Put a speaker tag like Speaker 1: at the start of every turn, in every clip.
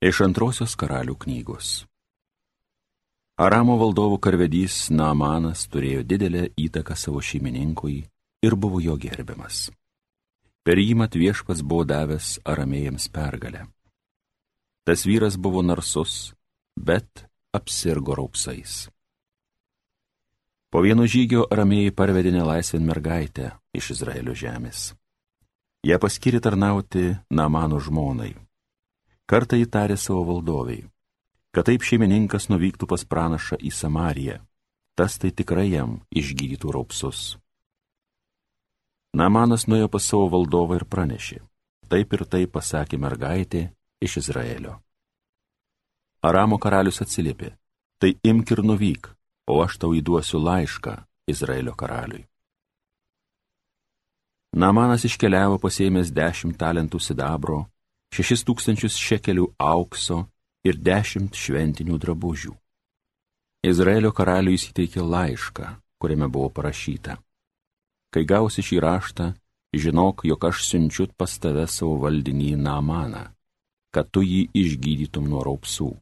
Speaker 1: Iš antrosios karalių knygos. Aramo valdovo karvedys Naamanas turėjo didelę įtaką savo šeimininkui ir buvo jo gerbiamas. Per jį mat viešpas buvo davęs aramėjams pergalę. Tas vyras buvo narsus, bet apsirgo raupsais. Po vieno žygio aramėjai parvedė nelaisvėn mergaitę iš Izraelio žemės. Ją paskiri tarnauti Namano žmonai Kartą įtarė savo valdoviai, kad taip šeimininkas nuvyktų pas pranašą į Samariją, tas tai tikrai jam išgydytų raupsus. Namanas nuėjo pas savo valdovą ir pranešė, taip ir taip pasakė mergaitė iš Izraelio. Aramo karalius atsiliepė, tai imk ir nuvyk, o aš tau įduosiu laišką Izraelio karaliui. Namanas iškeliavo pasėmęs dešimt talentų sidabro šešis tūkstančius šekelių aukso ir dešimt šventinių drabužių. Izraelio karaliui įsiteikė laišką, kuriame buvo parašyta. Kai gausi šį raštą, žinok, jog aš siunčiu pas tave savo valdinį Namaną, kad tu jį išgydytum nuo raupsų.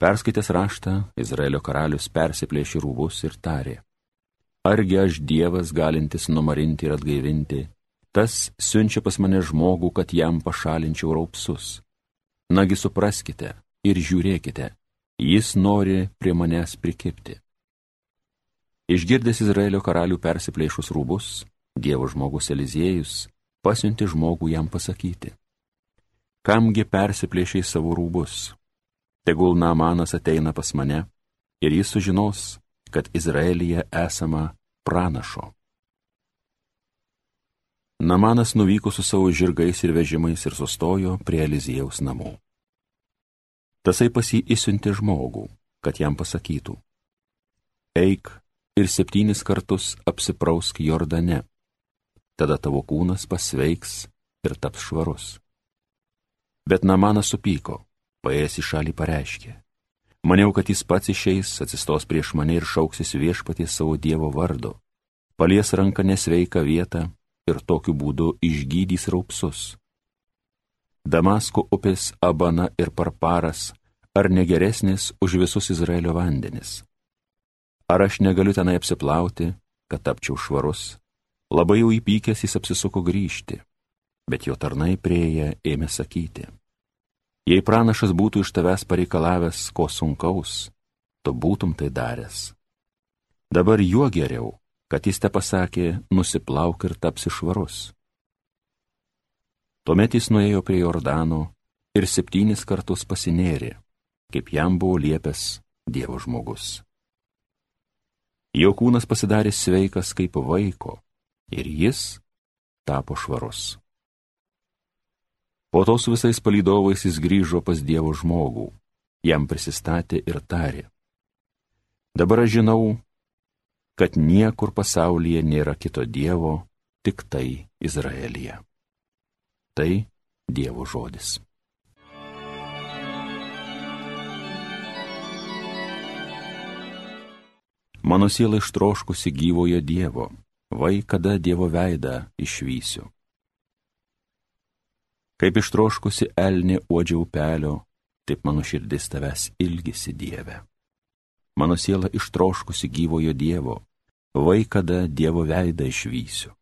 Speaker 1: Perskaitęs raštą, Izraelio karalius persiplėšė rūbus ir tarė, argi aš Dievas galintis numarinti ir atgaivinti tas siunčia pas mane žmogų, kad jam pašalinčiau raupsus. Nagi supraskite ir žiūrėkite, jis nori prie manęs prikipti. Išgirdęs Izraelio karalių persiplėšus rūbus, Dievo žmogus Eliziejus pasiunti žmogų jam pasakyti. Kamgi persiplėšiai savo rūbus? Tegul Namanas ateina pas mane ir jis sužinos, kad Izraelyje esama pranašo. Namanas nuvyko su savo žirgais ir vežimais ir sustojo prie Eliziejaus namų. Tasai pas jį įsiuntė žmogų, kad jam pasakytų, eik ir septynis kartus apsiprausk Jordane, tada tavo kūnas pasveiks ir taps švarus. Bet Namanas supyko, paėjęs į šalį pareiškė, maniau, kad jis pats išeis, atsistos prieš mane ir šauksis viešpaties savo Dievo vardo, palies ranką nesveiką vietą ir tokiu būdu išgydys raupsus. Damasko upės Abana ir Parparas ar negeresnis už visus Izraelio vandenis? Ar aš negaliu tenai apsiplauti, kad tapčiau švarus? Labai jau įpykęs jis apsisuko grįžti, bet jo tarnai prieėję ėmė sakyti. Jei pranašas būtų iš tavęs pareikalavęs ko sunkaus, tu būtum tai daręs. Dabar juo geriau, kad jis te pasakė, nusiplauk ir tapsi švarus. Tuomet jis nuėjo prie Jordano ir septynis kartus pasinėrė, kaip jam buvo liepęs Dievo žmogus. Jo kūnas pasidarė sveikas kaip vaiko ir jis tapo švarus. Po to su visais palydovais jis grįžo pas Dievo žmogų, jam prisistatė ir tarė. Dabar aš žinau, kad niekur pasaulyje nėra kito Dievo, tik tai Izraelyje. Tai Dievo žodis. Mano siela ištroškusi gyvojo Dievo, vai kada Dievo veidą išvysiu. Kaip ištroškusi elnė uodžia upelio, taip mano širdis tavęs ilgisi Dieve. Mano siela ištroškusi gyvojo Dievo, vai kada Dievo veidą išvysiu.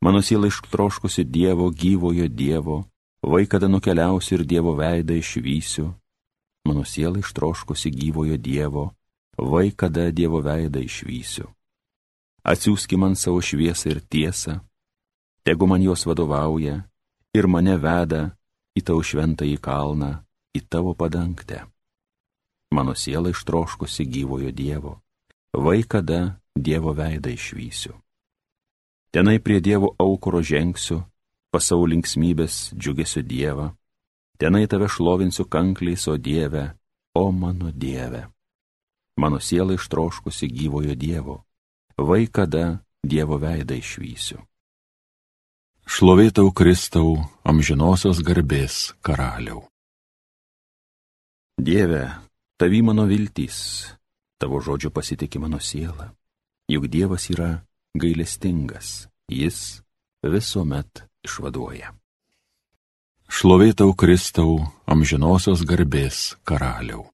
Speaker 1: Mano siela ištroškusi Dievo gyvojo Dievo, vai kada nukeliausiu ir Dievo veidą išvysiu. Mano siela ištroškusi gyvojo Dievo, vai kada Dievo veidą išvysiu. Atsiųski man savo šviesą ir tiesą, tegu man jos vadovauja ir mane veda į tavo šventąjį kalną, į tavo padangtę. Mano siela ištroškusi gyvojo Dievo, vai kada Dievo veidą išvysiu. Tenai prie Dievo aukuro žengsiu, pasau linksmybės džiugesiu Dievą, tenai tave šlovinsiu kankliais, o Dieve, o mano Dieve. Mano siela ištroškusi gyvojo Dievo, vai kada Dievo veidą išvysiu. Šlovėtau Kristau, amžinosios garbės karaliau. Dieve, tavi mano viltys, tavo žodžio pasitikė mano siela. Juk Dievas yra gailestingas, jis visuomet išvaduoja. Šlovėtau Kristau, amžinosios garbės karaliau.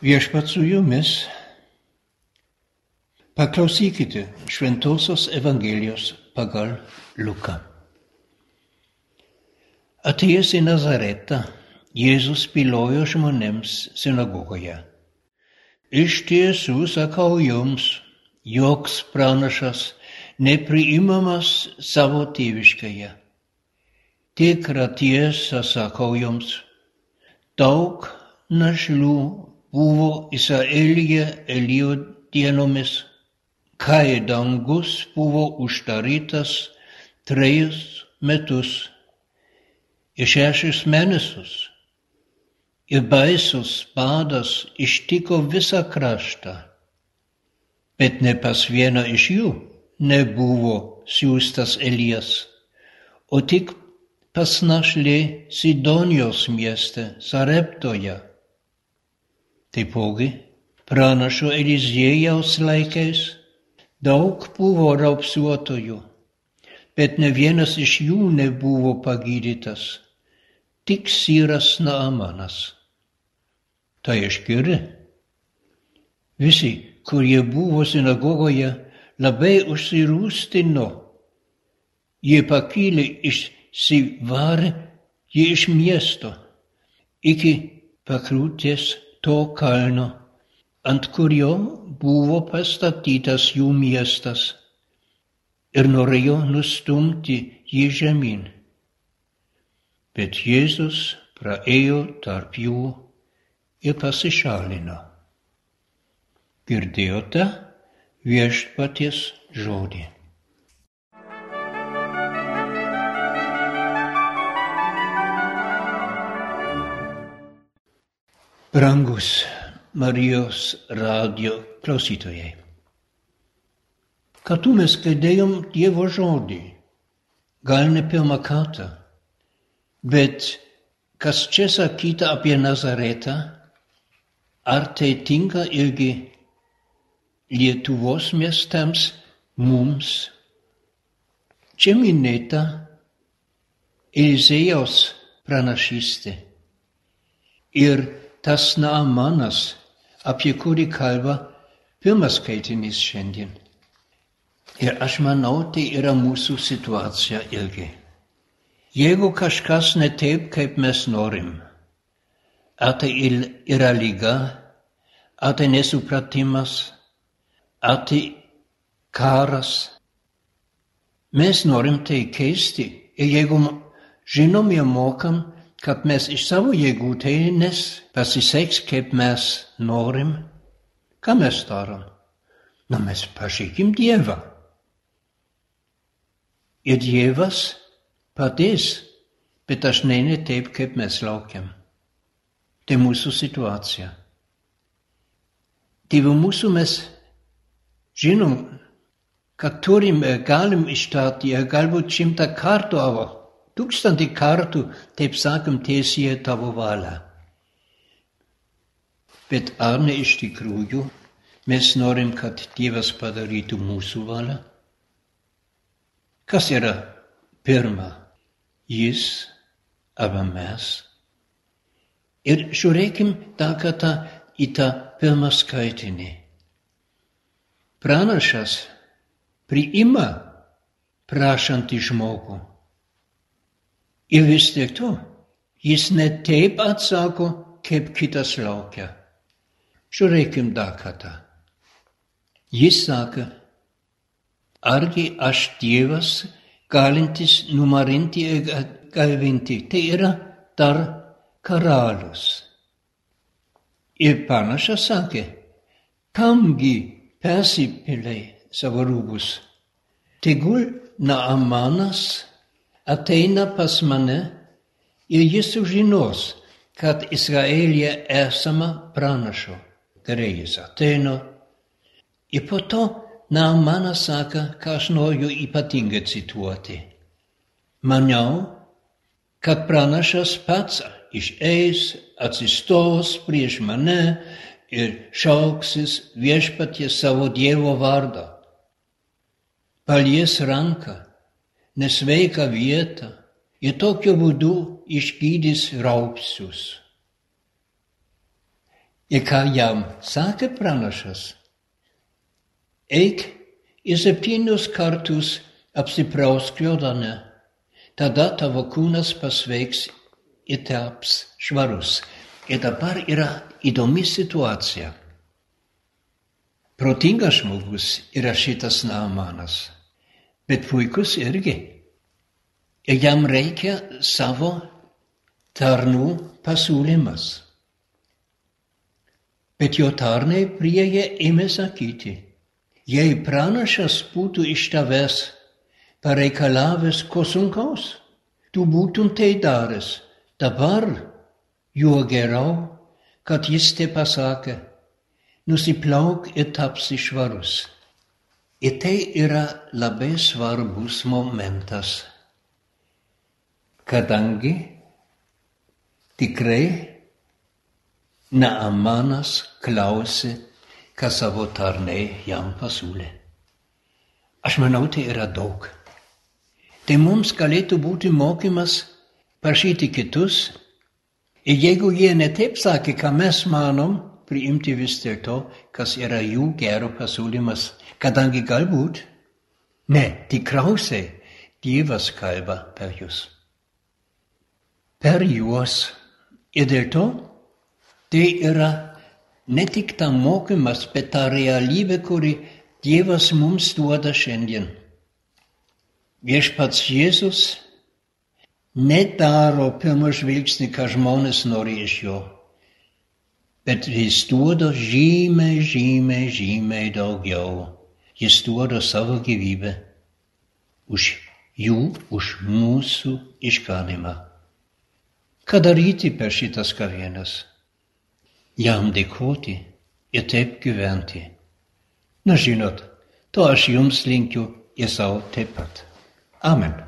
Speaker 2: Viešpat su jumis. Paklausykite Šventosios Evangelijos pagal Luką. Atėjęs į Nazaretą, Jėzus pilojo žmonėms sinagogoje. Iš tiesų sakau jums, joks pranašas nepriimamas savo tėviškėje. Tikrą tiesą sakau jums, daug našlių buvo Izraelyje Elijo dienomis, kai dangus buvo uždarytas trejus metus ir šešis mėnesius. Ir baisus badas ištiko visą kraštą, bet ne pas vieną iš jų nebuvo siūstas Elijas, o tik pas našlė Sidonijos mieste Sareptoje. Taipogi, pranašo Eliziejaus laikais daug buvo raupsuotojų, bet ne vienas iš jų nebuvo pagydytas, tik Syras Naamanas. Tai išgirdę. Visi, kurie buvo sinagogoje, labai užsirūstino. Jie pakylė išsivarė jie iš miesto iki pakrūties to kalno, ant kurio buvo pastatytas jų miestas ir norėjo nustumti jį žemyn. Bet Jėzus praėjo tarp jų ir pasišalino. Girdėjote viešpaties žodį. Brangus Marijos radio klausytojai. Kartu mes girdėjom Dievo žodį. Gal ne pirmą kartą, bet kas čia sakyta apie Nazaretą, ar tai tinka irgi Lietuvos miestams, mums. Čia minėta Elizėjaus pranašystė ir tas Naamanas, apie kurį kalba pirmas skaitinys šiandien. Ir aš manau, tai yra mūsų situacija irgi. Jeigu kažkas ne taip, kaip mes norim, ar tai yra lyga, ar tai nesupratimas, ar tai karas. Mes norim tai keisti ir jeigu žinom ir mokam, kad mes iš savo jėgų tai nes pasiseks, kaip mes norim, ką mes darom? Na, mes pažykim Dievą. Ir Dievas padės, bet dažnai ne taip, kaip mes laukiam. Tai mūsų situacija. Dievo mūsų mes žinom, kad turim ir galim ištarti, ir galbūt šimtą kartų, aber tūkstantį kartų, taip sakam, tiesie tavo valia. Bet ar ne iš tikrųjų mes norim, kad Dievas padarytų mūsų valią? Kas yra pirma? Jis arba mes? Ir žiūrėkim dar kartą į tą pirmą skaitinį. Pranašas priima prašantį žmogų. Ir vis tiek to, jis ne taip atsako, kaip kitas laukia. Žiūrėkim dar kartą. Jis sako, argi aš Dievas, galintis numarinti ir gaivinti. Tai yra dar karalius. Ir panašas sakė, kamgi persipilai savo rūbus. Tegul Naamanas ateina pas mane ir jis sužinos, kad Izraelija esama pranašo. Gerai jis ateina. Ir po to Naamanas sako, ką aš noriu ypatingai cituoti. Maniau, kad pranašas pats išeis, atsistos prieš mane ir šauksis viešpatie savo Dievo vardą. Palies ranką, nesveiką vietą ir tokiu būdu išgydys raupsius. Ir ką jam sakė pranašas? Eik ir septynius kartus apsiprausk Jordane, tada tavo kūnas pasveiks taps švarus. Ir dabar yra įdomi situacija. Protingas žmogus yra šitas Naamanas, bet puikus irgi. Ir jam reikia savo tarnų pasiūlymas. Bet jo tarnai prieje ėmė sakyti, jei pranašas būtų iš tavęs pareikalavęs ko sunkaus, tu būtum tai daręs. Dabar juo geriau, kad jis te pasakė, nusiplauk ir tapsi švarus. Ir tai yra labai svarbus momentas kadangi tikrai Naamanas klausė, ką savo tarnai jam pasiūlė. Aš manau, tai yra daug. Tai mums galėtų būti mokymas prašyti kitus ir jeigu jie netaip sakė, ką mes manom, priimti vis dėlto, kas yra jų gero pasiūlymas, kadangi galbūt, ne, tikriausiai Dievas kalba per jūs per juos. Ir dėl to tai yra ne tik ta mokymas, bet ta realybė, kuri Dievas mums duoda šiandien. Viešpats Jėzus nedaro pirmą žvilgsnį, ką žmonės nori iš jo, bet jis duoda žymiai, žymiai, žymiai daugiau. Jis duoda savo gyvybę už jų, už mūsų išganimą. Ką daryti per šitas kavienas? Jam dėkoti ir taip gyventi. Na žinot, to aš jums linkiu ir savo taip pat. Amen.